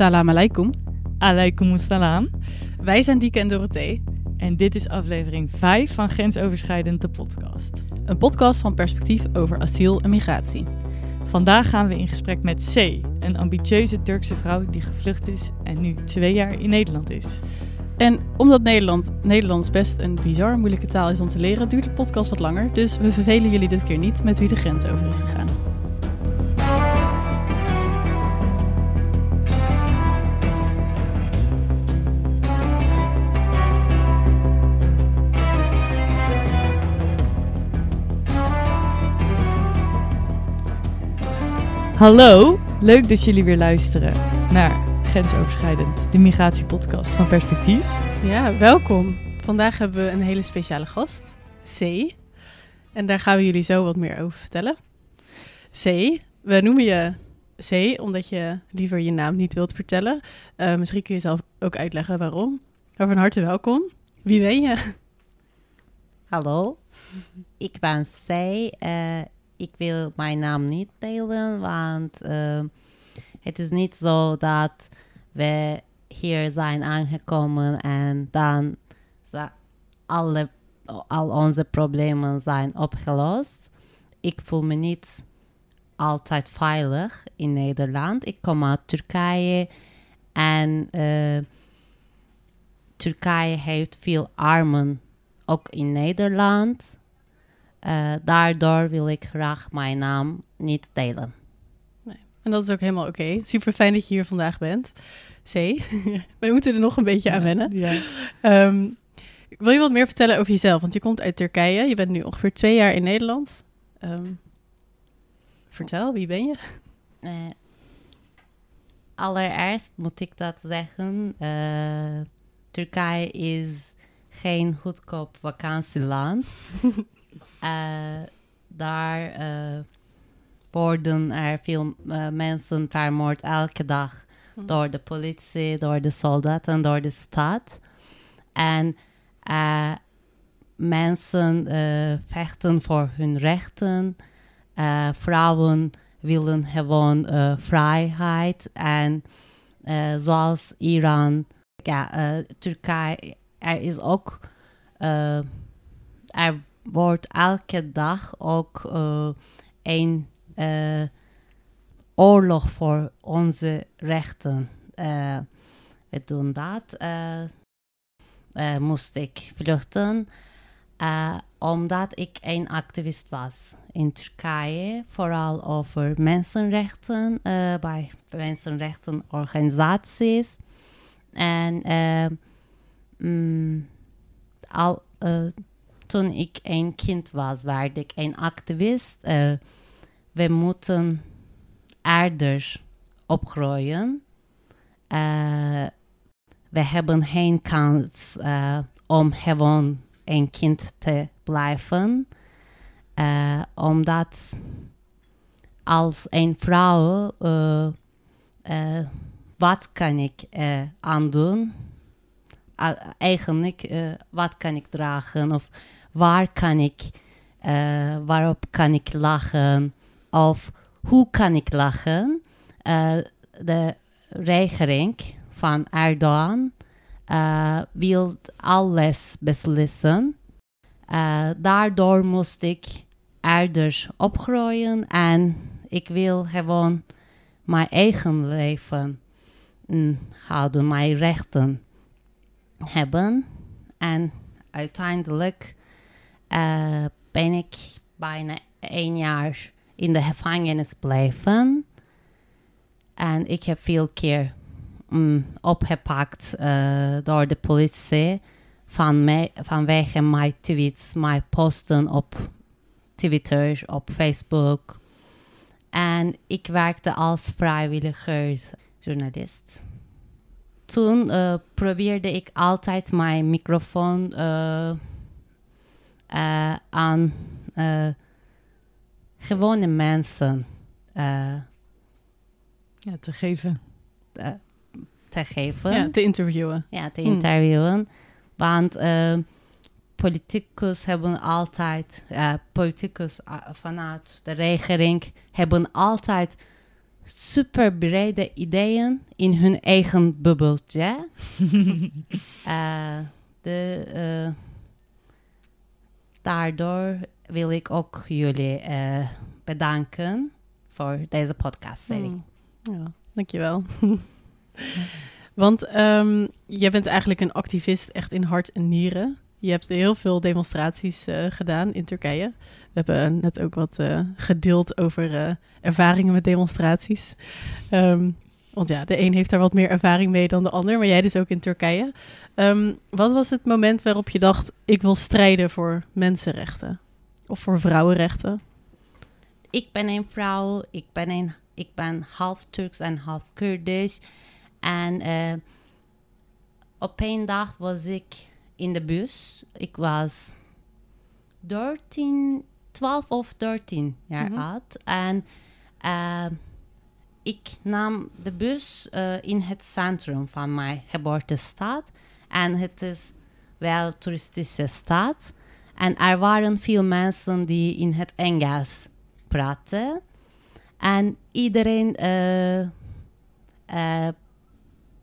Salam alaikum. Alaikum salam. Wij zijn Dieke en Dorothee. En dit is aflevering 5 van Grensoverschrijdend de podcast. Een podcast van perspectief over asiel en migratie. Vandaag gaan we in gesprek met C, een ambitieuze Turkse vrouw die gevlucht is en nu twee jaar in Nederland is. En omdat Nederland, Nederlands best een bizar moeilijke taal is om te leren, duurt de podcast wat langer. Dus we vervelen jullie dit keer niet met wie de grens over is gegaan. Hallo, leuk dat jullie weer luisteren naar Grensoverschrijdend, de migratiepodcast van Perspectief. Ja, welkom. Vandaag hebben we een hele speciale gast, C. En daar gaan we jullie zo wat meer over vertellen. C, we noemen je C omdat je liever je naam niet wilt vertellen. Uh, misschien kun je zelf ook uitleggen waarom. Maar van harte welkom. Wie ben je? Hallo, ik ben C. Uh, ik wil mijn naam niet delen, want uh, het is niet zo dat we hier zijn aangekomen en dan alle, al onze problemen zijn opgelost. Ik voel me niet altijd veilig in Nederland. Ik kom uit Turkije en uh, Turkije heeft veel armen, ook in Nederland. Uh, daardoor wil ik graag mijn naam niet delen. Nee. En dat is ook helemaal oké. Okay. Super fijn dat je hier vandaag bent. C, wij moeten er nog een beetje aan wennen. Ja. Um, wil je wat meer vertellen over jezelf? Want je komt uit Turkije. Je bent nu ongeveer twee jaar in Nederland. Um, vertel, wie ben je? Uh, allereerst moet ik dat zeggen. Uh, Turkije is geen goedkoop vakantieland. uh, daar worden er veel mensen vermoord elke dag hm. door de politie, door de soldaten, door de stad. En uh, mensen uh, vechten voor hun rechten. Uh, vrouwen willen gewoon vrijheid. En zoals Iran, ja, Turkije, er is ook, er wordt elke dag ook een oorlog voor onze rechten. we doen dat uh, moest ik vluchten. Uh, omdat ik een activist was in Turkije, vooral over mensenrechten uh, bij mensenrechtenorganisaties. En mm, al, toen ik een kind was, werd ik een activist. we moeten eerder opgroeien we hebben geen kans uh, om gewoon een kind te blijven. Omdat als een vrouw, wat kan ik aandoen? eigenlijk, wat kan ik dragen? Of waar kan ik, waarop kan ik lachen? Of hoe kan ik lachen? de regering van Erdogan uh, wil alles beslissen. Daardoor moest ik eerder opgroeien en ik wil gewoon mijn eigen leven mm, houden, mijn rechten hebben. En uiteindelijk uh, ben ik bijna één jaar in de gevangenis blijven. En ik heb veel keer mm, opgepakt uh, door de politie van mij, vanwege mijn tweets, mijn posten op Twitter, op Facebook. En ik werkte als vrijwilligersjournalist. Toen uh, probeerde ik altijd mijn microfoon aan gewone mensen ja, te geven te geven. Ja, te interviewen. Ja, te interviewen. Hmm. Want uh, politicus hebben altijd, uh, politicus uh, vanuit de regering hebben altijd super brede ideeën in hun eigen bubbeltje. Eh, de, eh, daardoor wil ik ook jullie eh, bedanken voor deze podcastserie. Hmm. Ja, dankjewel. Want ehm, jij bent eigenlijk een activist echt in hart en nieren. Je hebt heel veel demonstraties eh, gedaan in Turkije. We hebben net ook wat eh, gedeeld over ervaringen met demonstraties. Ehm, want ja, de een heeft daar wat meer ervaring mee dan de ander, maar jij dus ook in Turkije. Ehm, wat was het moment waarop je dacht, ik wil strijden voor mensenrechten? Of voor vrouwenrechten? Ik ben een vrouw, ik ben, een, ik ben half Turks en half Kurdisch. En eh, op een dag was ik in de bus. Ik was 13, 12 of 13 jaar Mhm. oud. En eh, ik nam de bus eh, in het centrum van mijn geboortestad. En het is wel toeristische stad. En er waren veel mensen die in het Engels praten. En iedereen eh, eh,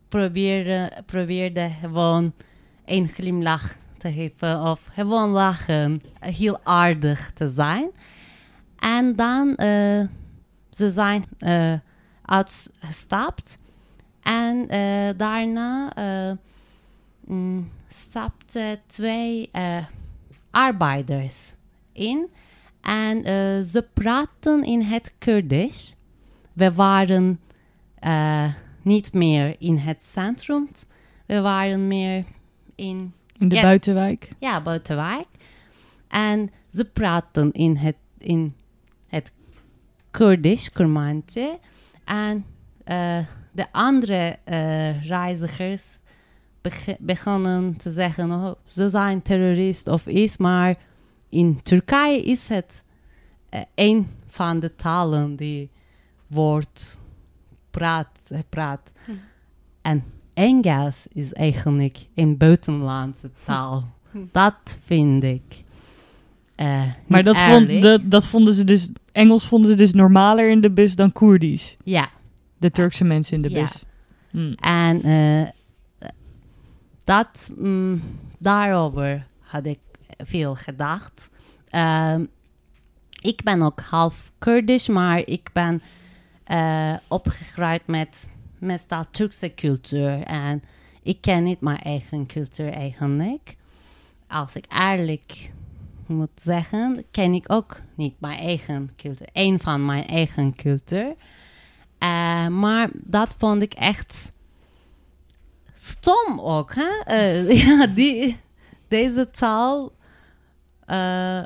probeerde, probeerde gewoon een glimlach te geven of gewoon lachen. Heel aardig te zijn. En dan eh, ze zijn uitgestapt. En eh, daarna eh mm, stapten twee eh, arbeiders in. En ze praten in het Kurdisch. We waren niet meer in het centrum. We waren meer in In de Ja. buitenwijk. ja, buitenwijk. En ze praten in het, in het Kurdisch, Kurmantje. En eh, de andere eh, reizigers beg- begonnen te zeggen, oh, ze zijn terrorist of iets. Maar in Turkije is het eh, een van de talen die wordt praat, gepraat. Hm. En Engels is eigenlijk een buitenlandse taal. Hm. Dat vind ik. eh, Maar dat, vond, dat vonden ze dus... Engels vonden ze dus normaler in de bus dan Koerdisch. Ja, De Turkse mensen in de Ja. bus. Hm. en eh, dat, mm, daarover had ik veel gedacht. Ehm, ik ben ook half Kurdisch, maar ik ben eh, opgegroeid met meestal Turkse cultuur. En ik ken niet mijn eigen cultuur eigenlijk. Als ik eerlijk moet zeggen, ken ik ook niet mijn eigen cultuur. Een van mijn eigen cultuur. Eh, maar dat vond ik echt stom ook. Hè? Eh, ja, die, deze taal eh,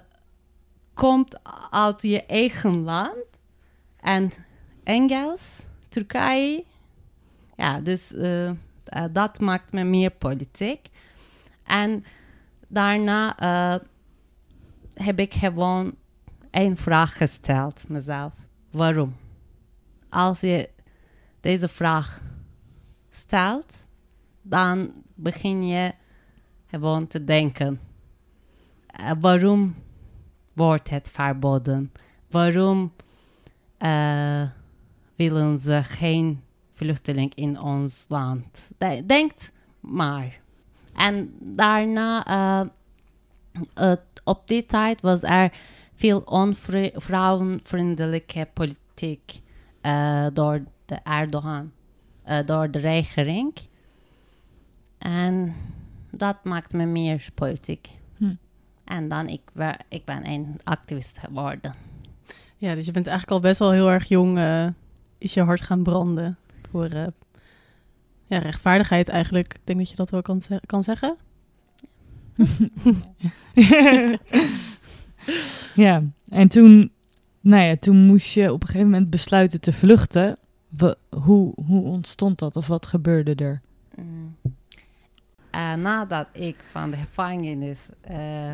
komt uit je eigen land. En Engels, Turkije. Ja, dus dat maakt me meer politiek. En daarna heb ik gewoon één vraag gesteld mezelf. Waarom? Als je deze vraag stelt, dan begin je gewoon te denken. eh, waarom wordt het verboden? Waarom eh, willen ze geen vluchteling in ons land? De- Denkt maar. En daarna, eh, eh, op die tijd was er veel onvrouwenvriendelijke politiek eh, door de Erdogan, eh, door de regering. En dat maakt me meer politiek. Hm. En dan ik, ik ben een activist geworden. Ja, dus je bent eigenlijk al best wel heel erg jong, eh, is je hart gaan branden voor ja, rechtvaardigheid eigenlijk. Ik denk dat je dat wel kan, kan zeggen. Ja, en toen, nou ja, toen moest je op een gegeven moment besluiten te vluchten. Wa- hoe, hoe ontstond dat of wat gebeurde er? Mm. Eh, nadat ik van de gevangenis eh,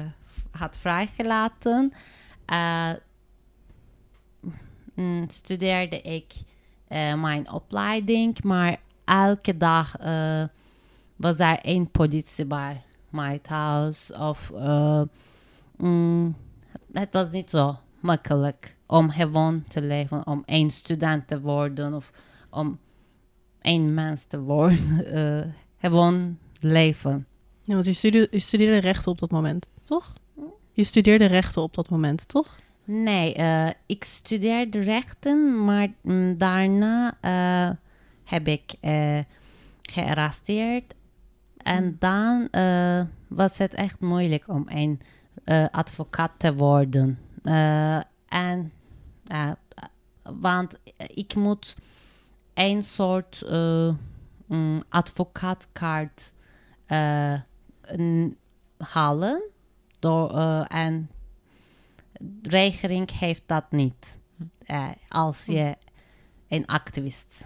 had vrijgelaten, eh, mm, studeerde ik mijn opleiding, maar elke dag was er één politie bij mijn thuis. Of, eh, mm, het was niet zo makkelijk om gewoon te leven, om één student te worden of om één mens te worden. eh, gewoon leven. Ja, want je, studie- je studeerde rechten op dat moment, toch? Je studeerde rechten op dat moment, toch? Nee, eh, ik studeerde rechten, maar mm, daarna eh, heb ik gearresteerd. En dan eh, was het echt moeilijk om een eh, advocaat te worden. Eh, en, want ik moet een soort mm, advocaatkaart halen. Door, en de regering heeft dat niet. eh, als je een activist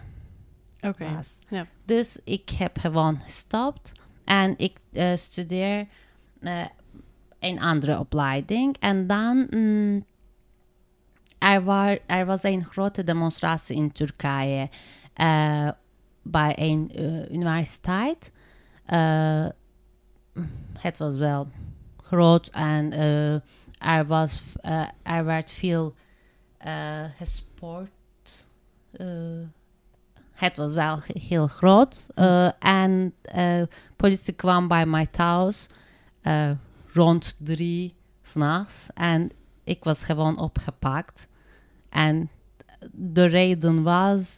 Oké. ja. Dus ik heb gewoon gestopt en ik eh, studeer eh, een andere opleiding. En dan mm, er, wa- er was een grote demonstratie in Turkije eh, bij een universiteit. Het was wel groot en er, was, er werd veel gesport. Het was wel he- heel groot. eh, en eh politie kwam bij mij thuis eh, rond drie s'nachts. En ik was gewoon opgepakt. En de reden was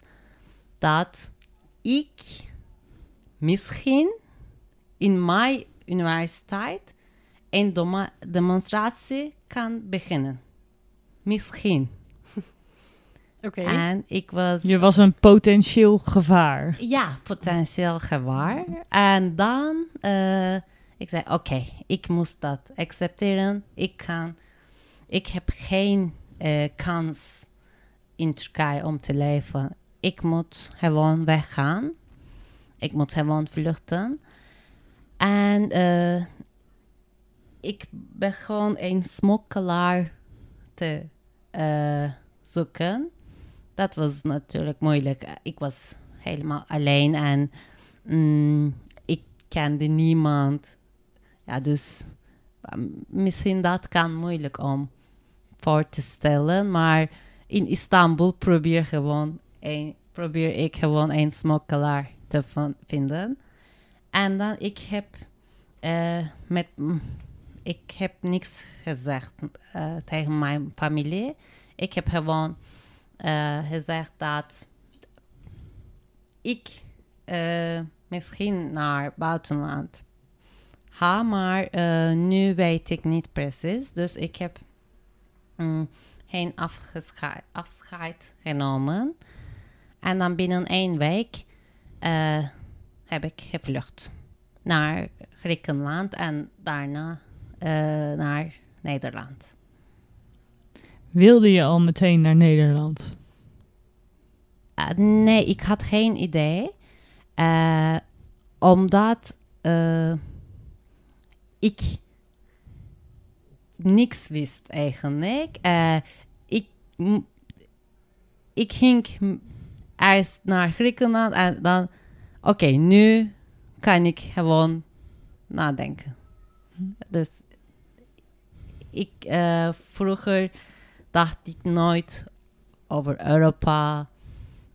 dat ik misschien in mijn universiteit een demonstratie kan beginnen. Misschien. Oké. En ik was Je was een potentieel gevaar. ja, potentieel gevaar. En dan, eh, ik zei, oké, ik moest dat accepteren. Ik kan, ik heb geen eh, kans in Turkije om te leven. Ik moet gewoon weggaan. Ik moet gewoon vluchten. En eh, ik begon een smokkelaar te eh, zoeken. Dat was natuurlijk moeilijk. Ik was helemaal alleen en mm, ik kende niemand. Ja, dus misschien dat kan moeilijk om voor te stellen, maar in Istanbul probeer, gewoon een, probeer ik gewoon een smokkelaar te vinden. En dan ik heb eh, met mm, ik heb niks gezegd eh, tegen mijn familie. Ik heb gewoon eh, gezegd dat ik eh, misschien naar buitenland ga, maar eh, nu weet ik niet precies. Dus ik heb mm, geen afscheid genomen. En dan binnen één week heb ik gevlucht naar Griekenland en daarna naar Nederland. Wilde je al meteen naar Nederland? Uh, nee, ik had geen idee. Uh, omdat uh, ik niks wist eigenlijk. Uh, ik, ik ging eerst naar Griekenland en dan... Oké, okay, nu kan ik gewoon nadenken. Dus ik, vroeger dacht ik nooit over Europa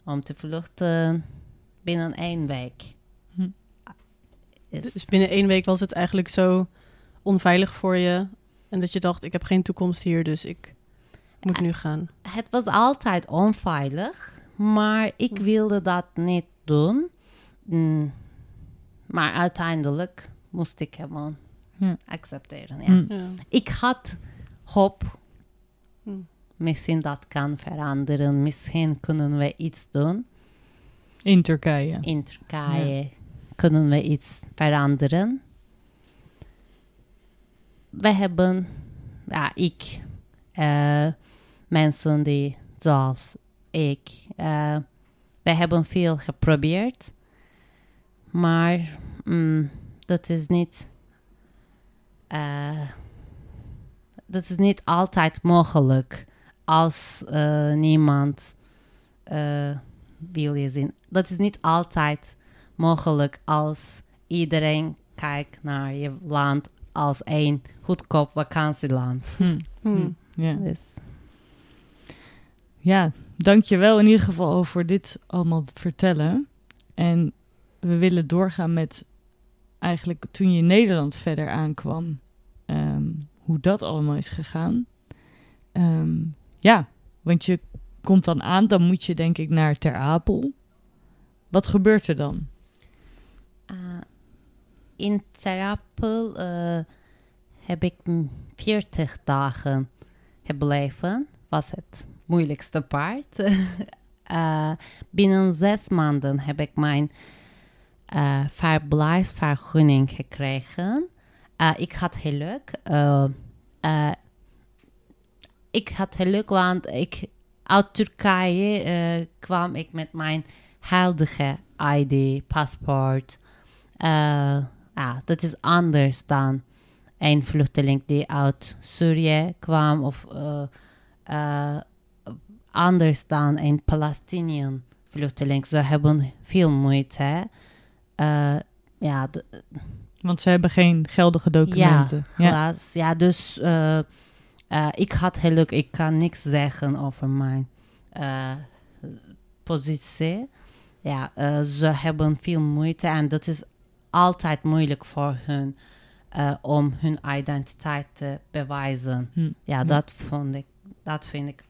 om te vluchten binnen één week. Hm. Dus binnen één week was het eigenlijk zo onveilig voor je en dat je dacht, ik heb geen toekomst hier, dus ik moet nu gaan. Het was altijd onveilig, maar ik wilde dat niet doen. Mm. Maar uiteindelijk moest ik gewoon ja. accepteren. Ja. Ja. Ik had hoop. Misschien dat kan veranderen. Misschien kunnen we iets doen. In Turkije. In Turkije ja. kunnen we iets veranderen. We hebben, ja, ik, uh, mensen die zoals ik, uh, we hebben veel geprobeerd. Maar mm, dat is niet. Uh, dat is niet altijd mogelijk als uh, niemand uh, wil je zien. Dat is niet altijd mogelijk als iedereen kijkt naar je land als een goedkoop vakantieland. Hm. Hm. Ja. Dus. ja, dankjewel in ieder geval over voor dit allemaal te vertellen. En we willen doorgaan met eigenlijk toen je in Nederland verder aankwam, ehm, hoe dat allemaal is gegaan. Ehm, ja, want je komt dan aan, dan moet je denk ik naar Ter Apel. Wat gebeurt er dan? Uh, in Ter Apel uh, heb ik mm, 40 dagen gebleven. Was het moeilijkste part. uh, binnen zes maanden heb ik mijn uh, verblijfsvergunning gekregen. Uh, ik had geluk. ik had geluk, want ik, uit Turkije kwam ik met mijn huidige ID, paspoort. ja, dat is anders dan een vluchteling die uit Syrië kwam of anders dan een Palestinian vluchteling. Ze hebben veel moeite. Ja, Want ze hebben geen geldige documenten. Ja, ja. dus uh, uh, ik had geluk. Ik kan niks zeggen over mijn positie. Ja, ze hebben veel moeite en dat is altijd moeilijk voor hun om hun identiteit te bewijzen. Hm. Ja, hm. dat vond ik, dat vind ik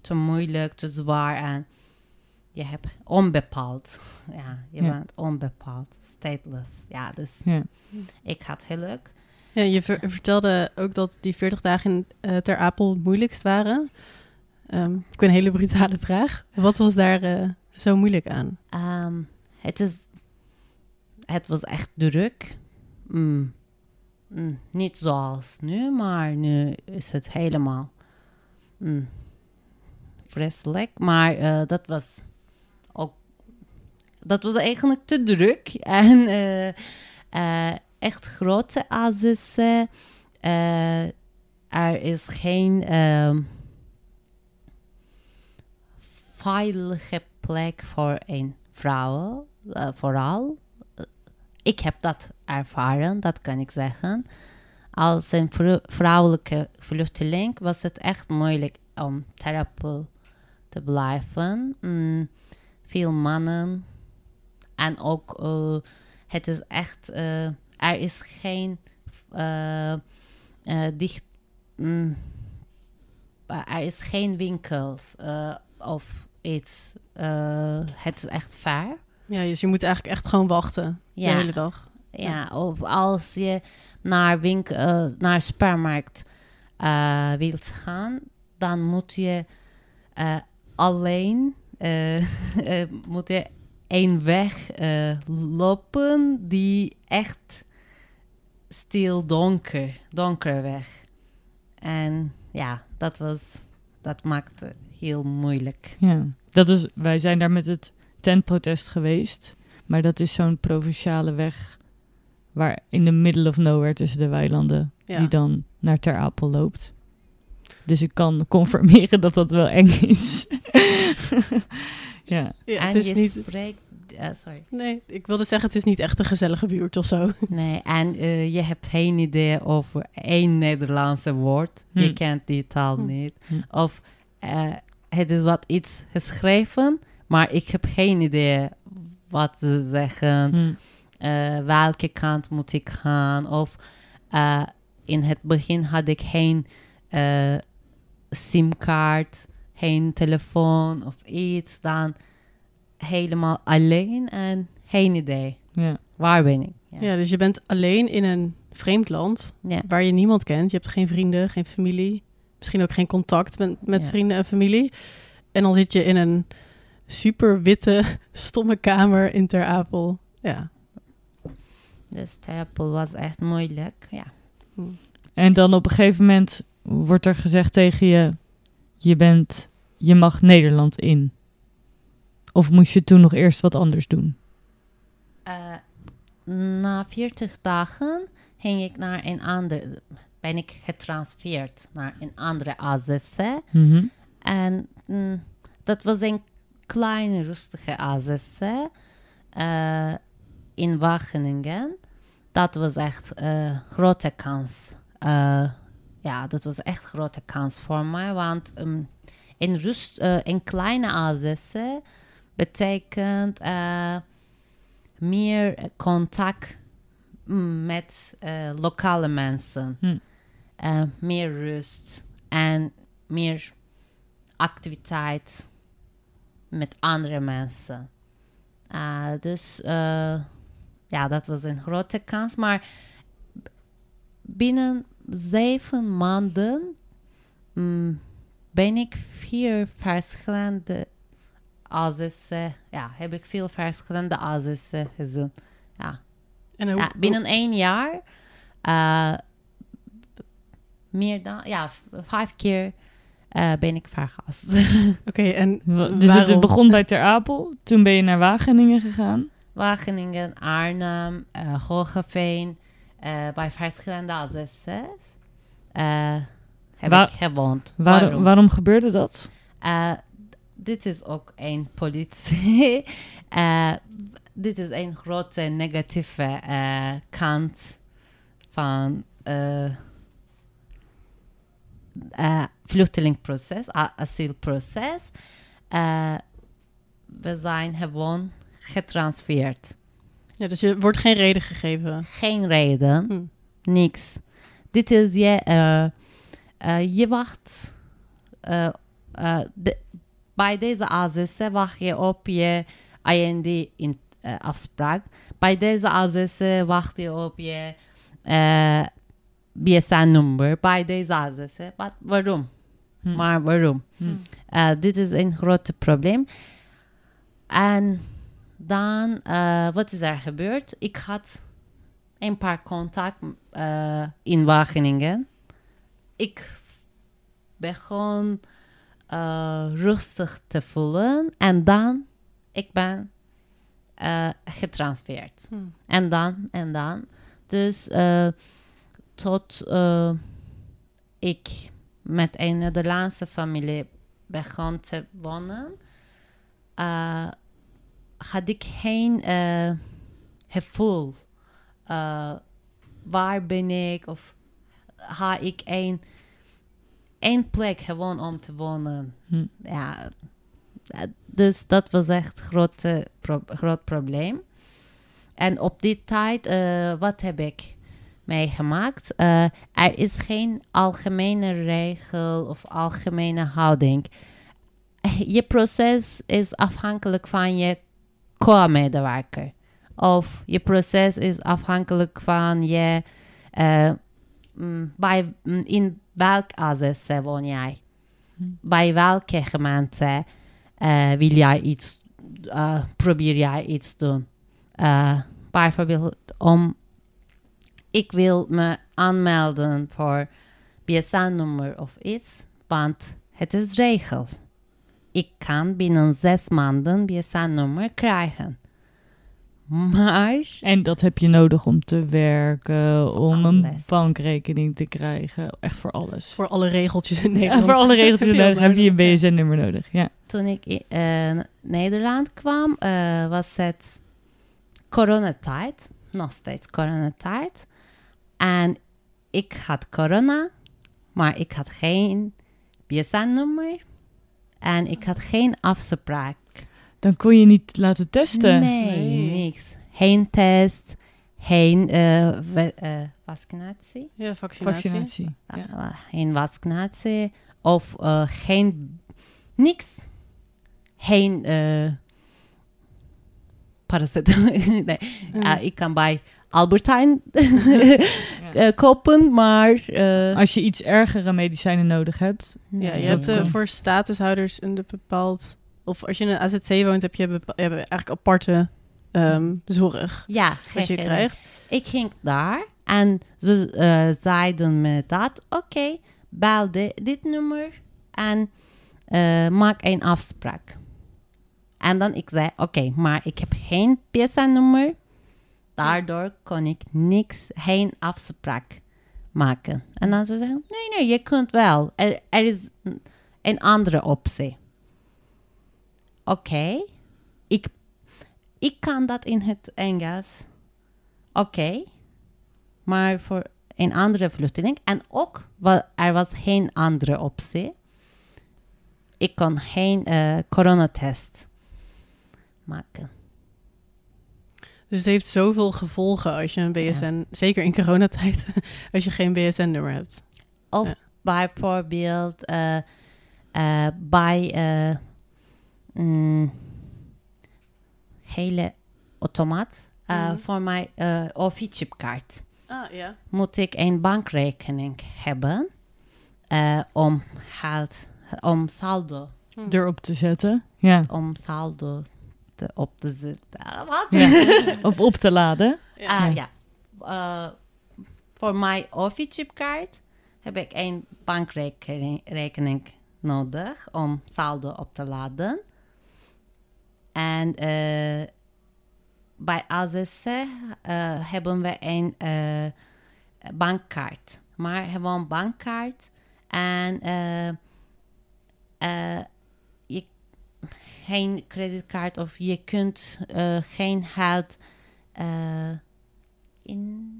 te moeilijk, te zwaar en je hebt onbepaald. Ja, je bent onbepaald, stateless. Ja, dus ja. ik had geluk. Ja, je vertelde ook dat die 40 dagen in, uh, ter Apel het moeilijkst waren. Um, ik heb een hele brutale vraag. Wat was daar uh, zo moeilijk aan? Um, het, is, het was echt druk. Mm. Mm. Niet zoals nu, maar nu is het helemaal mm vreselijk. Maar uh, dat was. Dat was eigenlijk te druk. En uh, echt grote azissen. er is geen ehm, veilige plek voor een vrouw. vooral. Ik heb dat ervaren, dat kan ik zeggen. Als een vrouwelijke vluchteling was het echt moeilijk om therapie te blijven. Mm, veel mannen. En ook, uh, het is echt, uh, er is geen uh, dicht, mm, er is geen winkels of iets. het is echt ver. Ja, dus je moet eigenlijk echt gewoon wachten ja. de hele dag. Ja, of als je naar, winkel, naar supermarkt wilt gaan, dan moet je alleen uh, moet je een weg uh, lopen die echt stil donker, donker weg. En ja, dat was, dat maakte heel moeilijk. Ja, dat is, wij zijn daar met het tentprotest geweest, maar dat is zo'n provinciale weg waar in de middle of nowhere tussen de weilanden, die dan naar Ter Apel loopt. Dus ik kan confirmeren dat dat wel eng is. ja. ja. het is niet... spreekt... Uh, sorry. Nee, ik wilde zeggen, het is niet echt een gezellige buurt of zo. Nee, en uh, je hebt geen idee over één Nederlandse woord. Hm. Je kent die taal hm. niet. Hm. Of uh, het is wat iets geschreven, maar ik heb geen idee wat ze zeggen. Hm. welke kant moet ik gaan? Of in het begin had ik geen simkaart, geen telefoon of iets, dan helemaal alleen en geen idee. Ja. Waar ben ik? Ja. ja. dus je bent alleen in een vreemd land ja. waar je niemand kent. Je hebt geen vrienden, geen familie, misschien ook geen contact met, met vrienden en familie. En dan zit je in een super witte, stomme kamer in Ter Apel. Ja. Dus Ter Apel was echt moeilijk, ja. En dan op een gegeven moment wordt er gezegd tegen je: je bent, je mag Nederland in? Of moest je toen nog eerst wat anders doen? Uh, na 40 dagen ging ik naar een andere, ben ik getransfereerd naar een andere AZC. Mm En mm, dat was een kleine, rustige AZC uh, in Wageningen. Dat was echt een uh, grote kans. Uh, ja, dat was echt een grote kans voor mij. Want um, een, rust, eh, een kleine AZC betekent eh, meer contact mm, met eh, lokale mensen. Hm. Eh, meer rust en meer activiteit met andere mensen. Eh, dus eh, ja, dat was een grote kans. Maar binnen zeven maanden mm, ben ik vier verschillende AZC, ja, heb ik veel verschillende AZC gezien. Ja. En hoe, Ja, binnen één jaar eh, meer dan, ja, vijf keer eh, ben ik vergast. Oké, en Dus het begon bij Ter Apel. Toen ben je naar Wageningen gegaan. Wageningen, Arnhem, eh Hogeveen, bij verschillende eh heb Wa- ik gewoond. Waarom, waarom? gebeurde dat? Eh, dit is ook een politie. Eh, dit is een grote negatieve eh, kant van uh, uh, vluchtelingproces, asielproces. Eh, we zijn gewoon getransfereerd. Ja, dus je wordt geen reden gegeven. Geen reden, Hm. niks. Dit is je, eh, eh, je wacht. eh, de- bij deze AZC wacht je op je IND in, eh, afspraak. Bij deze AZC wacht je op je BSN-nummer. Bij deze AZC. Wat, waarom? Hm. Maar waarom? Hm. Uh, dit is een groot probleem. En dan, uh, wat is er gebeurd? Ik had een paar contact uh, in Wageningen. Ik begon uh, rustig te voelen en dan, ik ben getransfereerd. Hm. En dan, en dan. Dus tot ik met een Nederlandse familie begon te wonen, uh, had ik geen uh, gevoel. Uh, waar ben ik? Of ga ik een, een plek gewoon om te wonen? Hm. Ja, dus dat was echt een groot, pro groot probleem. En op die tijd, uh, wat heb ik meegemaakt? Uh, er is geen algemene regel of algemene houding. Je proces is afhankelijk van je co-medewerker. Of je proces is afhankelijk van je... Uh, bij, in welk AZC woon jij? Hmm. Bij welke gemeente wil jij iets... probeer jij iets doen? Uh, bijvoorbeeld om ik wil me aanmelden voor BSN-nummer of iets, want het is regel. Ik kan binnen zes maanden BSN-nummer krijgen. Maar... En dat heb je nodig om te werken, om alles. een bankrekening te krijgen. Echt voor alles. Voor alle regeltjes in Ja, Nederland. voor alle regeltjes Heel nodig heb je ja. BSN-nummer nodig. Ja. Toen ik in uh, Nederland kwam, uh, was het coronatijd. Nog steeds coronatijd. En ik had corona, maar ik had geen BSN-nummer. En ik had geen afspraak. Dan kon je niet laten testen. Nee, Nee. niks. Geen test, geen uh, we- uh, vaccinatie. Ja, vaccinatie. Vaccinatie. Ja. Uh, geen vaccinatie. Of uh, geen... Niks. Geen... Uh, paracetamol. nee. Hm. Uh, ik kan bij Albertijn uh, kopen, maar... Uh, Als je iets ergere medicijnen nodig hebt. Ja, je hebt eh, voor statushouders een bepaald... Of als je in een AZC woont, heb je, bepa- je hebt eigenlijk aparte ehm, zorg ja, dat je geen- krijgt. Ik ging daar en ze eh, zeiden me dat, oké, bel de- dit nummer en eh, maak een afspraak. En dan ik zei, oké, maar ik heb geen PSN-nummer, daardoor kon ik niks, geen afspraak maken. En dan ze zeggen, nee, nee, je kunt wel. Er, is een- andere optie. Oké, ik, ik kan dat in het Engels. Oké, maar voor een andere vluchteling. En ook, er was geen andere optie. ik kon geen eh, coronatest maken. Dus het heeft zoveel gevolgen als je een BSN, zeker in coronatijd, als je geen BSN-nummer hebt. Of Ja. bijvoorbeeld eh, eh, bij eh, mm, hele automaat eh, Mhm. voor mijn uh, OV-chipkaart Ah, ja. moet ik een bankrekening hebben eh, om geld, om saldo, Erop te zetten. Ja. om saldo te, op te zetten. Ah, Wat? ja. of op te laden. Ja. Ah, ja. Eh, voor mijn OV-chipkaart heb ik een bankrekening rekening nodig om saldo op te laden. En eh, bij AZC eh, hebben we een bankkaart. Maar gewoon bankkaart. En geen creditcard of je kunt eh, geen geld eh, in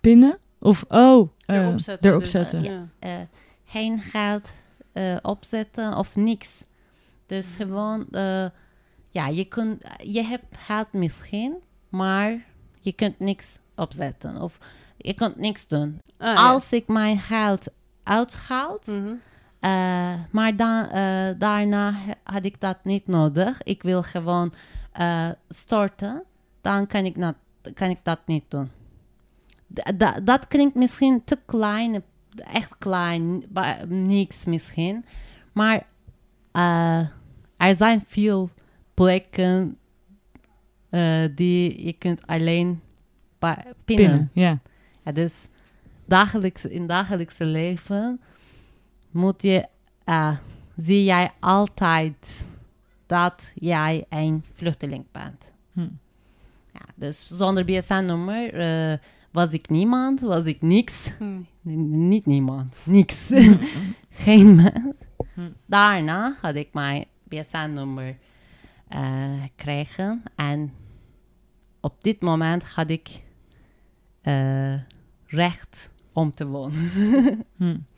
Pinnen? Of, oh, eh, Erop zetten. erop dus, zetten. ja. eh, geen geld eh, opzetten of niks. Dus gewoon, eh, ja, je, kunt, je hebt geld misschien, maar je kunt niks opzetten of je kunt niks doen. Ah, ja. Als ik mijn geld uithaal, Mhm. Eh, maar dan, eh, daarna had ik dat niet nodig. Ik wil gewoon eh, storten. Dan kan ik, dat, kan ik dat niet doen. D- dat klinkt misschien te klein, echt klein, niks misschien. Maar er zijn veel plekken die je kunt alleen pinnen. Pinnen, ja. Ja, dus dagelijks, in dagelijkse leven moet je, eh, zie jij altijd dat jij een vluchteling bent. Hm. Ja, dus zonder BSN-nummer eh, was ik niemand, was ik niks. Hm. Niet niemand, niks. Geen mens. Hm. Daarna had ik mijn BSN-nummer eh, gekregen. En op dit moment had ik recht om te wonen.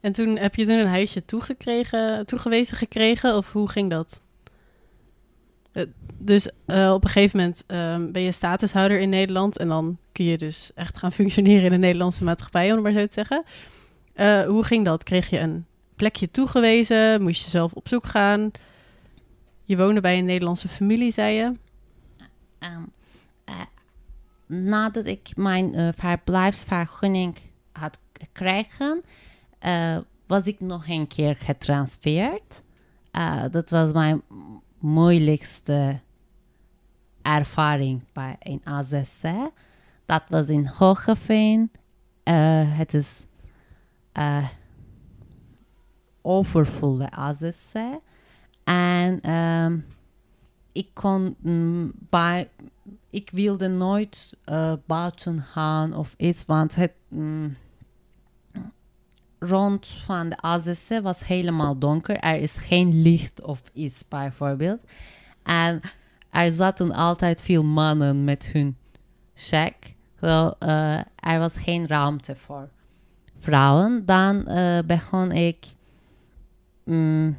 En toen heb je toen een huisje toegekregen, toegewezen gekregen, of hoe ging dat? Eh, dus eh, op een gegeven moment ehm, ben je statushouder in Nederland en dan kun je dus echt gaan functioneren in de Nederlandse maatschappij, om het maar zo te zeggen. Eh, hoe ging dat? Kreeg je een plekje toegewezen? Moest je zelf op zoek gaan? Je woonde bij een Nederlandse familie, zei je. Ehm, eh, nadat ik mijn verblijfsvergunning had gekregen, eh, was ik nog een keer getransfereerd. Eh, dat was mijn moeilijkste ervaring bij een AZC. Dat was in Hogeveen. Eh, het is eh overvolle AZC. En ehm, ik kon mm, bij ik wilde nooit buiten gaan of iets, want het mm, rond van de AZC was helemaal donker. Er is geen licht of iets bijvoorbeeld. En er zaten altijd veel mannen met hun check. Eh, er was geen ruimte voor vrouwen. Dan eh, begon ik. mm,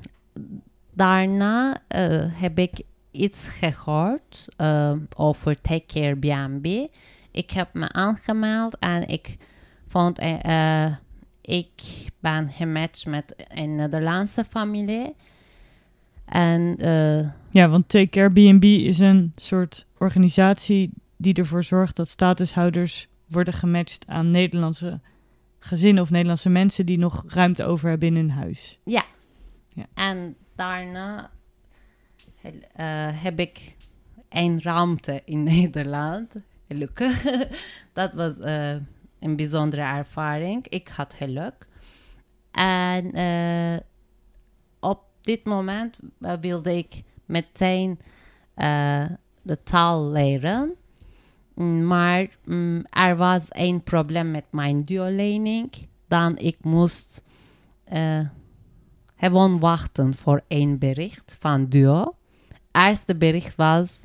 daarna eh, heb ik iets gehoord eh, over Take Care B&B. Ik heb me aangemeld en ik vond... eh, ik ben gematcht met een Nederlandse familie. En eh, Ja, want Take Care B&B is een soort organisatie die ervoor zorgt dat statushouders worden gematcht aan Nederlandse gezinnen of Nederlandse mensen die nog ruimte over hebben in hun huis. En daarna eh, heb ik een ruimte in Nederland. Gelukkig. Dat was eh, een bijzondere ervaring. Ik had geluk. En eh, op dit moment eh, wilde ik meteen eh, de taal leren. Mm, Maar mm, er was een probleem met mijn duolening. Dan ik moest eh, gewoon wachten voor één bericht van Duo. Eerste bericht was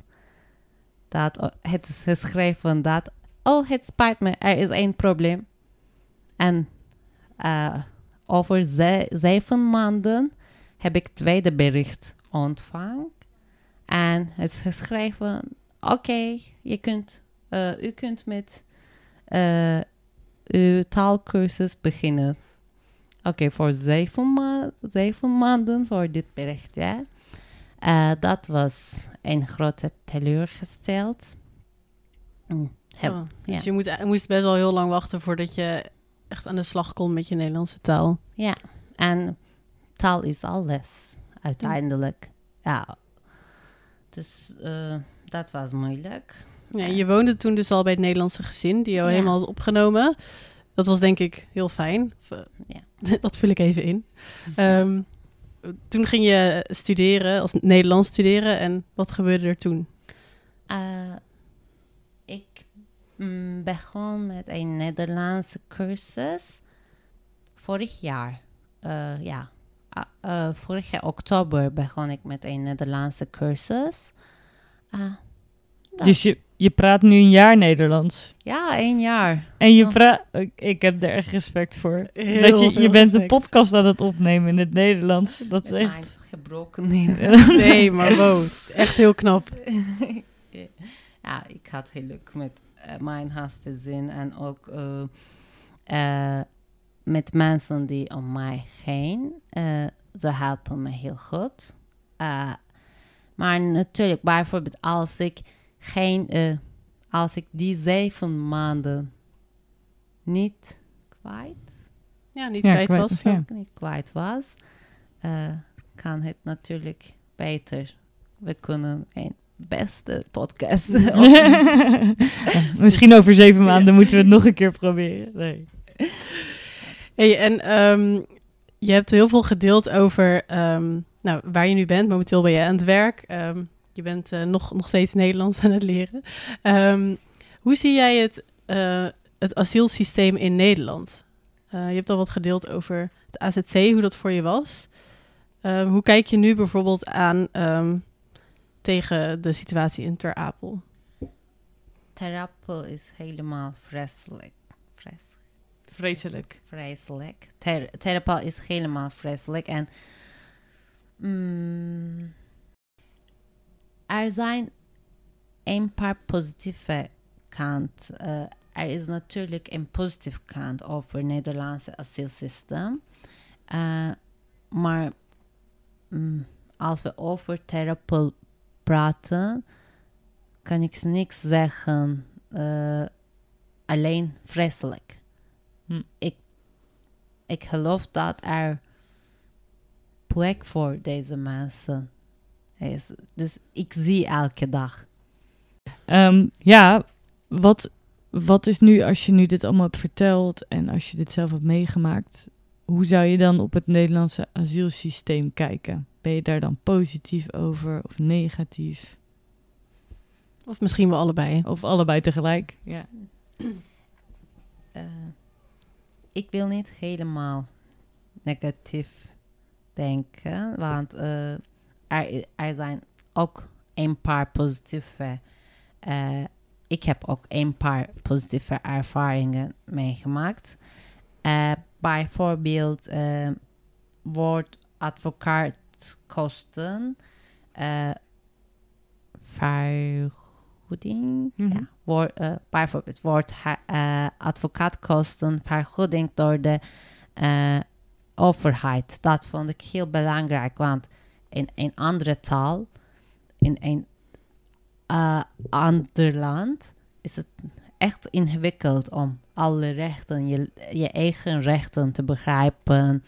dat het geschreven dat oh het spijt me er is één probleem en eh, over ze- zeven maanden heb ik tweede bericht ontvangen. En het is geschreven, oké, je kunt, eh, u kunt met eh, uw taalkursus beginnen. Oké, voor zeven, zeven maanden voor dit bericht, ja. Dat was een grote teleurgesteld. Mm, heb- Oh, ja. Dus je moet, je moest best wel heel lang wachten voordat je echt aan de slag kon met je Nederlandse taal. Ja, en taal is alles uiteindelijk. Ja. Dus eh, dat was moeilijk. Ja, je woonde toen dus al bij het Nederlandse gezin, die jou Ja. helemaal had opgenomen. Dat was denk ik heel fijn. Ja. Dat vul ik even in. Ehm, toen ging je studeren, als Nederlands studeren. En wat gebeurde er toen? Eh, ik mm, begon met een Nederlandse cursus vorig jaar. Eh, ja, vorig jaar oktober begon ik met een Nederlandse cursus. Ah. Dus je, je praat nu een jaar Nederlands. ja, één jaar. En je praat... Ik, heb er echt respect voor. Heel dat je, je bent een podcast aan het opnemen in het Nederlands. Dat is Met echt... gebroken Nederlands. Nee, maar wow. Echt heel knap. ja, ik had geluk met eh, mijn huisgezin en ook eh, eh, met mensen die om mij heen. ze helpen me heel goed. Maar natuurlijk, bijvoorbeeld als ik geen, als ik die zeven maanden niet kwijt, Ja, niet Ja, kwijt kwijt was. ja. niet kwijt was, kan het natuurlijk beter. We kunnen een beste podcast Misschien over zeven maanden moeten we het nog een keer proberen. Nee. Hey, en ehm, je hebt heel veel gedeeld over ehm, nou, waar je nu bent. Momenteel ben je aan het werk. Ehm, je bent eh, nog, nog steeds Nederlands aan het leren. Ehm, hoe zie jij het, eh, het asielsysteem in Nederland? Eh, je hebt al wat gedeeld over het AZC, hoe dat voor je was. Ehm, hoe kijk je nu bijvoorbeeld aan ehm, tegen de situatie in Ter Apel? Terapel is helemaal vreselijk. Vres, Vreselijk. vreselijk. Ter, Terapel is helemaal vreselijk. En mm, er zijn een paar positieve kant. Eh, er is natuurlijk een positieve kant over het Nederlandse asielsysteem. Eh, maar mm, als we over Terapel praten, kan ik niks zeggen. alleen vreselijk. Hm. Ik, ik geloof dat er plek voor deze mensen is. Dus ik zie elke dag. Ja, wat, wat is nu, als je nu dit allemaal hebt verteld en als je dit zelf hebt meegemaakt, hoe zou je dan op het Nederlandse asielsysteem kijken? Ben je daar dan positief over of negatief? Of misschien wel allebei. Of allebei tegelijk? Ja. Eh, ik wil niet helemaal negatief denken, want eh, er, er zijn ook een paar positieve. eh, ik heb ook een paar positieve ervaringen meegemaakt. Eh, bijvoorbeeld eh wordt advocaatkosten eh vergoeding. Mhm. ja, wordt, eh, bijvoorbeeld wordt vergoeding door de overheid. Dat vond ik heel belangrijk, want in een andere taal, in een ander land, is het echt ingewikkeld om alle rechten, je, je eigen rechten te begrijpen.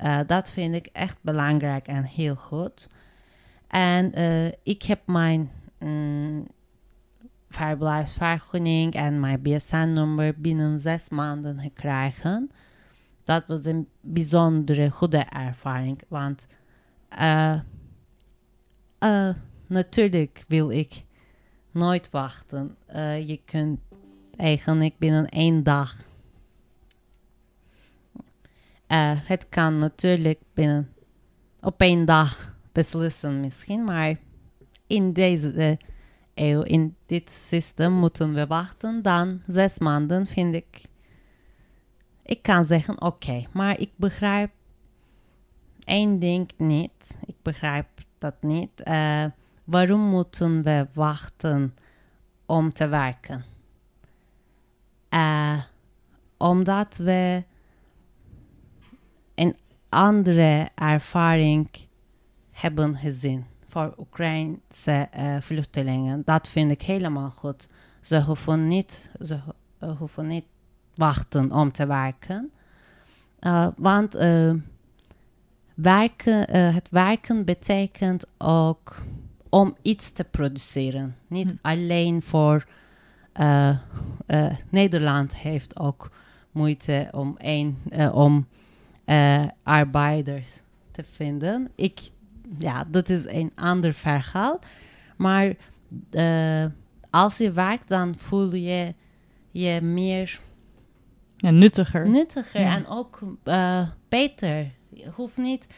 Eh, dat vind ik echt belangrijk en heel goed. En eh, ik heb mijn mm, en mijn BSN-nummer binnen zes maanden gekregen. Dat was een bijzondere goede ervaring, want eh, natuurlijk wil ik nooit wachten. Je kunt eigenlijk binnen één dag. Eh, het kan natuurlijk binnen op één dag beslissen misschien, maar in deze eeuw, in dit systeem moeten we wachten. Dan zes maanden vind ik. Ik kan zeggen oké, maar ik begrijp één ding niet. Ik begrijp dat niet. Eh, waarom moeten we wachten om te werken? Eh, omdat we een andere ervaring hebben gezien voor Oekraïnse uh, vluchtelingen. Dat vind ik helemaal goed. Ze hoeven niet, ze uh, hoeven niet wachten om te werken. Uh, want werken, het werken betekent ook om iets te produceren. Niet hm. alleen voor Nederland heeft ook moeite om, een, om arbeiders te vinden. Ik ja, dat is een ander verhaal. Maar uh, als je werkt, dan voel je je meer... Ja, nuttiger. Nuttiger ja. en ook uh, beter. Je hoeft niet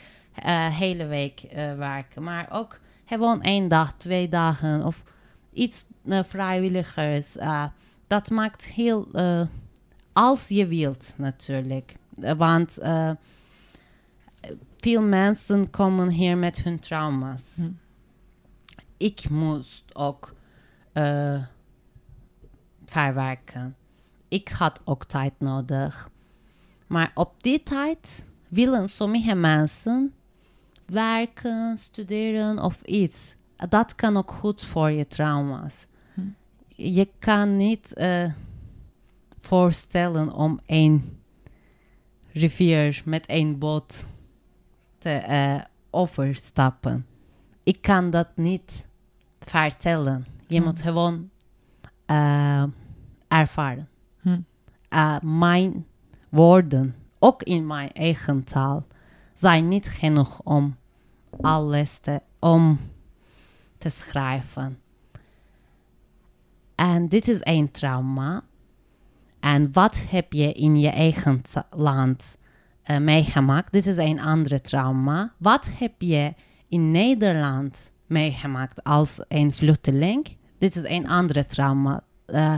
uh, hele week werken, maar ook gewoon één dag, twee dagen of iets vrijwilligers. dat maakt heel... als je wilt, natuurlijk. want veel mensen komen hier met hun trauma's. Hm. Ik moest ook uh, verwerken. Ik had ook tijd nodig. Maar op die tijd willen sommige mensen werken, studeren of iets. Dat kan ook goed voor je trauma's. Hm. Je kan niet uh, voorstellen om een rivier met een boot te uh, overstappen. Ik kan dat niet vertellen. Je hm. moet gewoon uh, ervaren. Hm. Uh, mijn woorden, ook in mijn eigen taal, zijn niet genoeg om alles te, om te schrijven. En dit is een trauma. En wat heb je in je eigen land uh, meegemaakt. Dit is een andere trauma. Wat heb je in Nederland meegemaakt als een vluchteling? Dit is een andere trauma. Uh,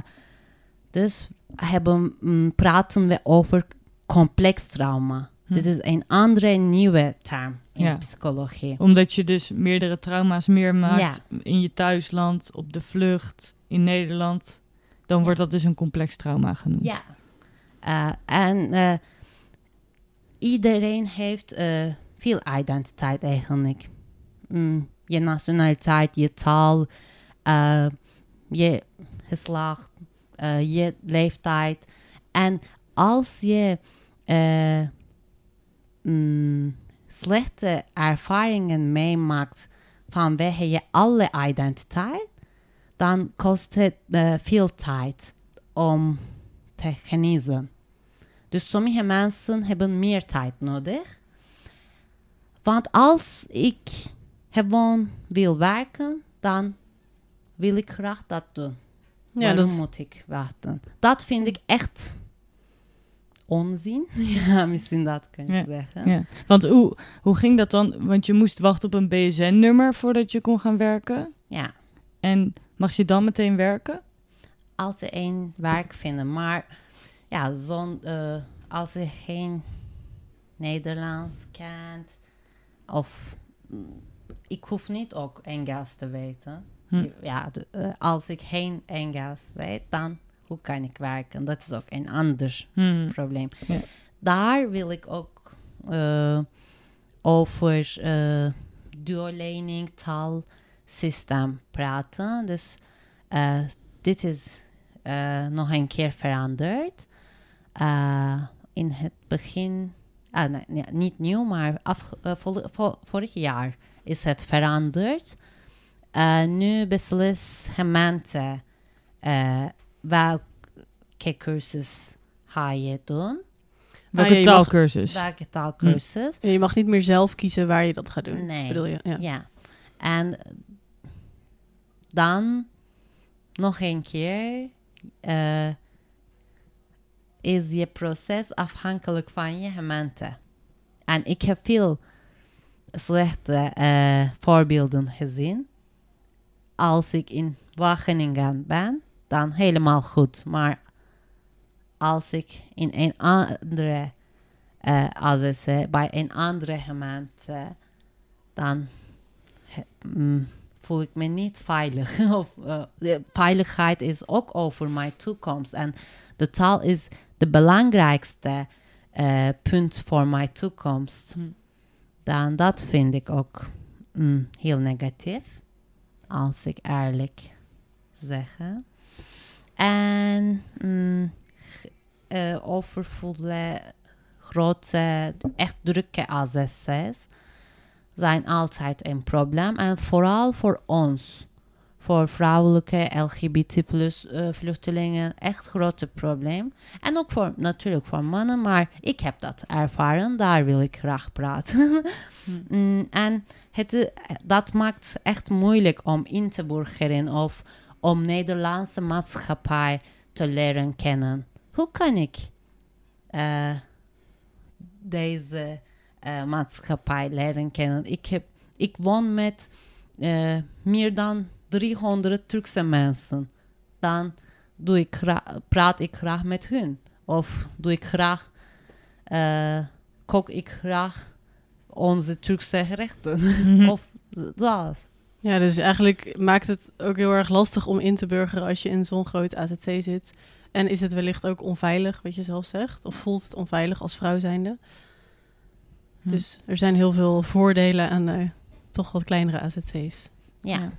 dus hebben, um, praten we over complex trauma. Hm. Dit is een andere nieuwe term in ja. psychologie. Omdat je dus meerdere trauma's meer maakt in je thuisland, op de vlucht, in Nederland. Dan wordt dat dus een complex trauma genoemd. Ja. Uh, en iedereen heeft uh, veel identiteit eigenlijk. Mm, je nationaliteit, je taal, je geslacht, je leeftijd. En als je mm, slechte ervaringen meemaakt vanwege je alle identiteit, dan kost het veel tijd om te genezen. Dus sommige mensen hebben meer tijd nodig. Want als ik gewoon wil werken, dan wil ik graag dat doen. Ja, Waarom dat... moet ik wachten? Dat vind ik echt onzin. ja, misschien dat kan je zeggen. Ja. Want hoe, hoe ging dat dan? Want je moest wachten op een BSN-nummer voordat je kon gaan werken. Ja. En mag je dan meteen werken? Altijd één werk vinden, maar ja, zo'n, uh, als je geen Nederlands kent, of mm, ik hoef niet ook Engels te weten. Hm. Ja, de, uh, als ik geen Engels weet, dan hoe kan ik werken? Dat is ook een ander hm. probleem. Ja. Daar wil ik ook uh, over uh, duolening taalsysteem praten. Dus dit is nog een keer veranderd. Uh, in het begin, uh, nee, nee, niet nieuw, maar af, vol, vol, vorig jaar is het veranderd. nu beslis gemeente welke cursus ga je doen. Welke ah, taalkursus? Welke taalkursus. Hm. Je mag niet meer zelf kiezen waar je dat gaat doen, nee. bedoel je? Ja. ja. En dan nog een keer uh, is je proces afhankelijk van je gemeente. En ik heb veel slechte uh, voorbeelden gezien. Als ik in Wageningen ben, dan helemaal goed. Maar als ik in een andere eh, AZC bij een andere gemeente, dan mm, voel ik me niet veilig. of, eh, de veiligheid is ook over mijn toekomst. En de taal is de belangrijkste eh, punt voor mijn toekomst. Hm. Dan dat vind ik ook mm, heel negatief, als ik eerlijk zeg. En mm, eh, grote, echt drukke AZC's zijn altijd een probleem. En vooral voor ons, voor vrouwelijke LGBT plus eh, vluchtelingen, echt grote probleem. En ook voor, natuurlijk voor mannen, maar ik heb dat ervaren, daar wil ik graag praten. Mm, en het, eh, dat maakt echt moeilijk om in te burgeren of om Nederlandse maatschappij te leren kennen. Hoe kan ik eh, deze eh, maatschappij leren kennen? Ik, heb, ik woon met eh, meer dan 300 Turkse mensen. Dan doe ik praat ik graag met hun. Of doe ik graag, eh, kook ik graag onze Turkse gerechten. Mhm. of dat. Ja, dus eigenlijk maakt het ook heel erg lastig om in te burgeren als je in zo'n groot AZC zit. En is het wellicht ook onveilig, wat je zelf zegt? Of voelt het onveilig als vrouw zijnde? Hm. Dus er zijn heel veel voordelen aan eh, toch wat kleinere AZC's. Ja. Ja.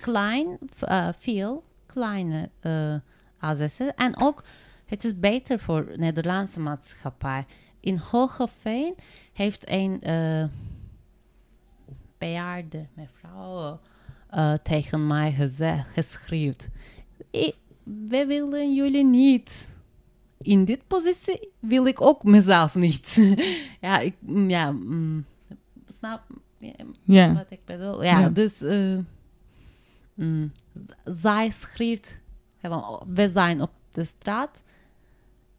Klein, eh, veel kleine uh, AZC's. En ook, het is beter voor de Nederlandse maatschappij. In Hogeveen heeft een eh bejaarde mevrouw eh, tegen mij gezegd, geschreven. "I- We willen jullie niet. In dit positie wil ik ook mezelf niet. ja, ik, mm, ja, mm, snap Ja. wat ik bedoel? Ja, Ja. dus eh, mm, zij schreef gewoon, oh, we zijn op de straat.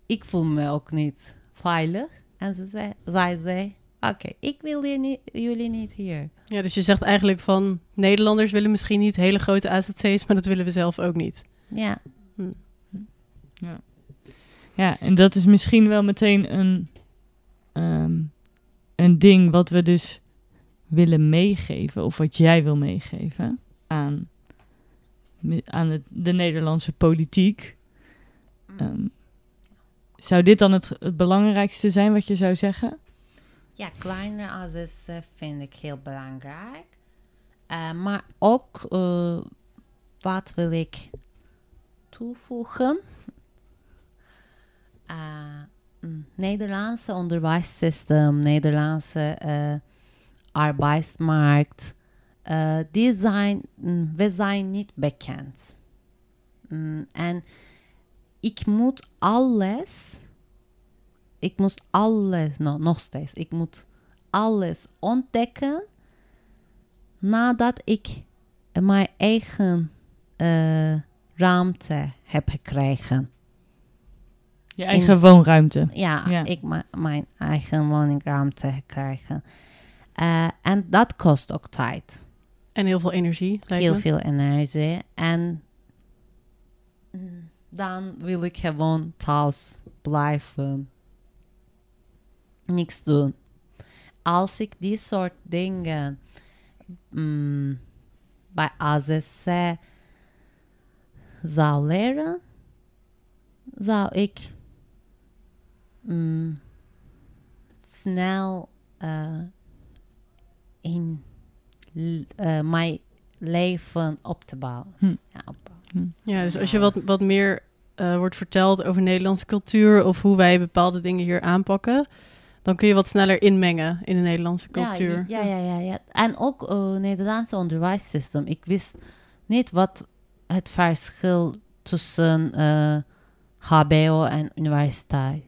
Ik voel me ook niet veilig. En ze zei, zij zei, oké, ik wil je niet, jullie niet hier. Ja, dus je zegt eigenlijk van Nederlanders willen misschien niet hele grote AZC's, maar dat willen we zelf ook niet. Ja, Ja, en dat is misschien wel meteen een, ehm, een ding wat we dus willen meegeven, of wat jij wil meegeven aan, aan het, de Nederlandse politiek. Ehm, zou dit dan het, het belangrijkste zijn wat je zou zeggen? ja kleine AZC vind ik heel belangrijk. Eh, maar ook, eh, wat wil ik toevoegen? Mm, Nederlandse onderwijssysteem, Nederlandse eh, arbeidsmarkt, eh, die zijn, mm, we zijn niet bekend. Mm, en ik moet alles, ik moet alles, no, nog steeds, ik moet alles ontdekken nadat ik mijn eigen ruimte heb gekregen. Je eigen woonruimte. Ja, Ja. ik ma- mijn eigen woningruimte gekregen. Eh, en dat kost ook tijd. En heel veel energie, lijkt Heel me. veel energie. En mm, dan wil ik gewoon thuis blijven. Niks doen. Als ik die soort dingen mm, bij AZC zou leren, zou ik mm, snel eh, in eh, mijn leven op te bouwen. Hm. Ja, opbouwen. Ja, dus als je wat, wat meer eh, wordt verteld over Nederlandse cultuur of hoe wij bepaalde dingen hier aanpakken, dan kun je wat sneller inmengen in de Nederlandse cultuur. Ja, ja, ja, ja, ja. En ook het Nederlandse onderwijssysteem. Ik wist niet wat het verschil tussen eh, HBO en universiteit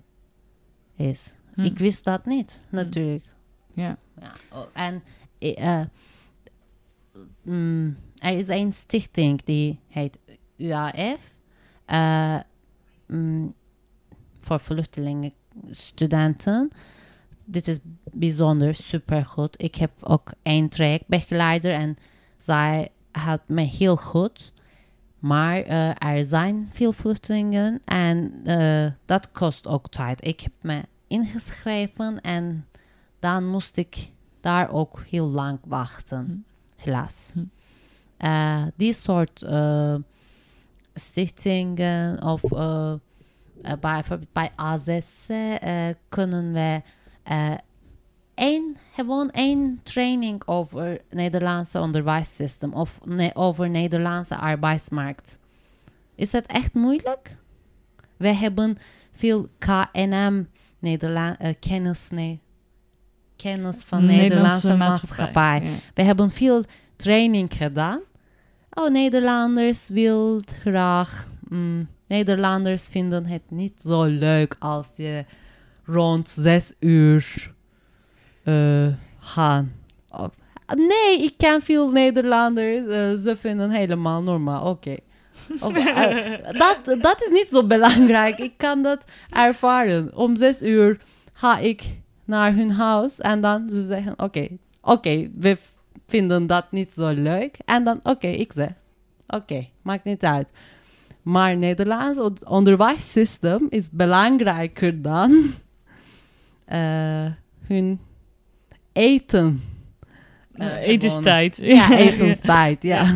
is. Hm. Ik wist dat niet, natuurlijk. Ja. Ja, oh, en eh, eh, mm, er is een stichting die heet UAF. eh, mm, voor vluchtelingen, studenten. Dit is bijzonder, supergoed. Ik heb ook een trajectbegeleider en zij helpt me heel goed. Maar eh, er zijn veel vluchtelingen en eh, dat kost ook tijd. Ik heb me ingeschreven en dan moest ik daar ook heel lang wachten, helaas. Hm. Eh, die soort stichtingen of bijvoorbeeld bij AZC kunnen we één, gewoon één training over Nederlandse onderwijssysteem of ne- over Nederlandse arbeidsmarkt. Is dat echt moeilijk? We hebben veel KNM Nederland, eh, kennis, nee, kennis van Nederlandse, maatschappij. Ja. We hebben veel training gedaan. Oh, Nederlanders wil graag. mm, Nederlanders vinden het niet zo leuk als je rond zes uur gaan. Oh, nee, ik ken veel Nederlanders. eh, ze vinden helemaal normaal. Oké. Of, eh, dat, dat is niet zo belangrijk. Ik kan dat ervaren. Om zes uur ga ik naar hun huis en dan ze zeggen: Oké, oké, we vinden dat niet zo leuk. En dan, oké, ik zeg: Oké, maakt niet uit. Maar Nederlands on- onderwijssysteem is belangrijker dan eh, hun eten. Eh, etenstijd. gewoon- Ja, etenstijd, ja.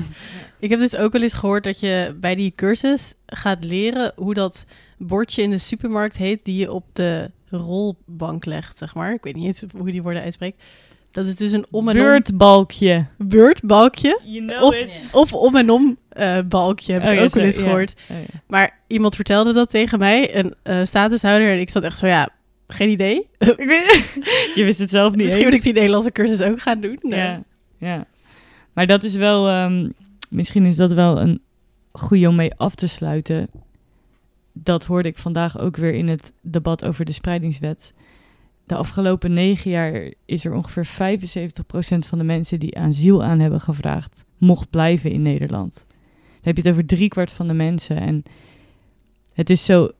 Ik heb dus ook wel eens gehoord dat je bij die cursus gaat leren hoe dat bordje in de supermarkt heet die je op de rolbank legt, zeg maar. Ik weet niet eens hoe die woorden uitspreekt. Dat is dus een om en om Beurtbalkje. beurtbalkje. You know Of, it. of om en om eh, balkje, heb Oh ik ja, ook wel eens gehoord. Oh. Maar iemand vertelde dat tegen mij, een eh, statushouder, en ik zat echt zo, ja, geen idee. Je wist het zelf niet Misschien moet ik die Nederlandse cursus ook gaan doen. Nee. Ja, ja. Maar dat is wel, ehm, misschien is dat wel een goede om mee af te sluiten. Dat hoorde ik vandaag ook weer in het debat over de spreidingswet. De afgelopen negen jaar is er ongeveer 75% van de mensen die asiel aan hebben gevraagd, mocht blijven in Nederland. Dan heb je het over driekwart van de mensen. En het is zo,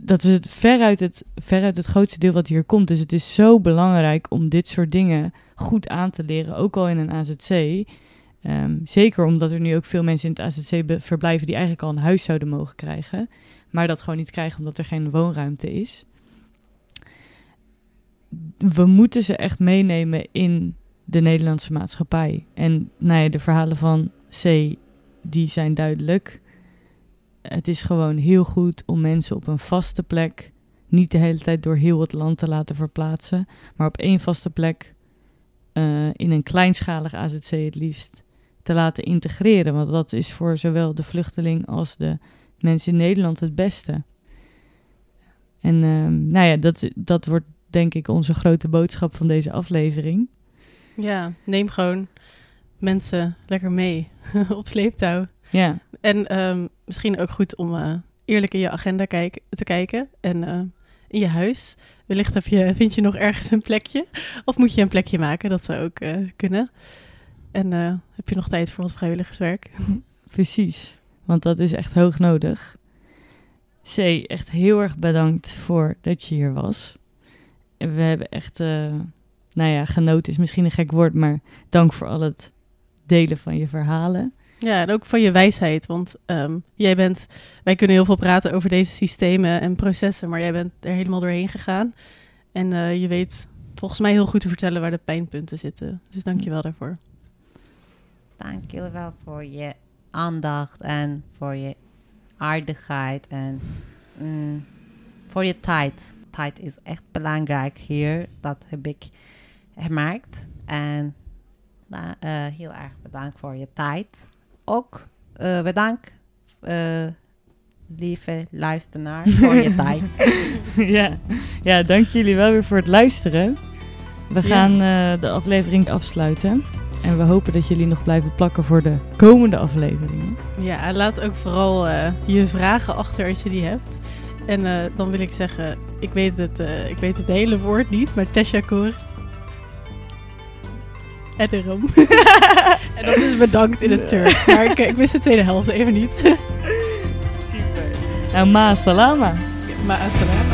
dat is het veruit, het veruit het grootste deel wat hier komt. Dus het is zo belangrijk om dit soort dingen goed aan te leren, ook al in een AZC. Ehm, zeker omdat er nu ook veel mensen in het AZC verblijven die eigenlijk al een huis zouden mogen krijgen, maar dat gewoon niet krijgen omdat er geen woonruimte is. We moeten ze echt meenemen in de Nederlandse maatschappij. En nou de verhalen van C, die zijn duidelijk. Het is gewoon heel goed om mensen op een vaste plek, niet de hele tijd door heel het land te laten verplaatsen, maar op één vaste plek eh, in een kleinschalig AZC het liefst te laten integreren. Want dat is voor zowel de vluchteling als de mensen in Nederland het beste. En ehm, nou ja, dat, dat wordt denk ik onze grote boodschap van deze aflevering. Ja, neem gewoon mensen lekker mee op sleeptouw. Ja, En ehm, misschien ook goed om eh, eerlijk in je agenda kijk, te kijken en eh, in je huis. Wellicht heb je, vind je nog ergens een plekje. Of moet je een plekje maken, dat zou ook eh, kunnen. En heb je nog tijd voor wat vrijwilligerswerk? precies. Want dat is echt hoog nodig. C, echt heel erg bedankt voor dat je hier was. En we hebben echt, nou ja, genoten is misschien een gek woord, maar dank voor al het delen van je verhalen. Ja, en ook van je wijsheid. Want ehm, jij bent, wij kunnen heel veel praten over deze systemen en processen, maar jij bent er helemaal doorheen gegaan. En eh, je weet volgens mij heel goed te vertellen waar de pijnpunten zitten. Dus dank je wel daarvoor. Dank jullie wel voor je aandacht en voor je aardigheid en mm, voor je tijd. Tijd is echt belangrijk hier. Dat heb ik gemerkt. En nou, eh, heel erg bedankt voor je tijd. Ook eh, bedankt, eh, lieve luisteraar, voor je tijd. ja. ja, dank jullie wel weer voor het luisteren. We Ja. gaan eh, de aflevering afsluiten. En we hopen dat jullie nog blijven plakken voor de komende afleveringen. Ja, laat ook vooral eh, je vragen achter als je die hebt. En eh, dan wil ik zeggen, ik weet het, eh, ik weet het hele woord niet, maar Teshakur. Ederom. en dat is bedankt in het Turks. Maar ik, ik wist de tweede helft even niet. Super. Nou, ma salama. maar assalamu.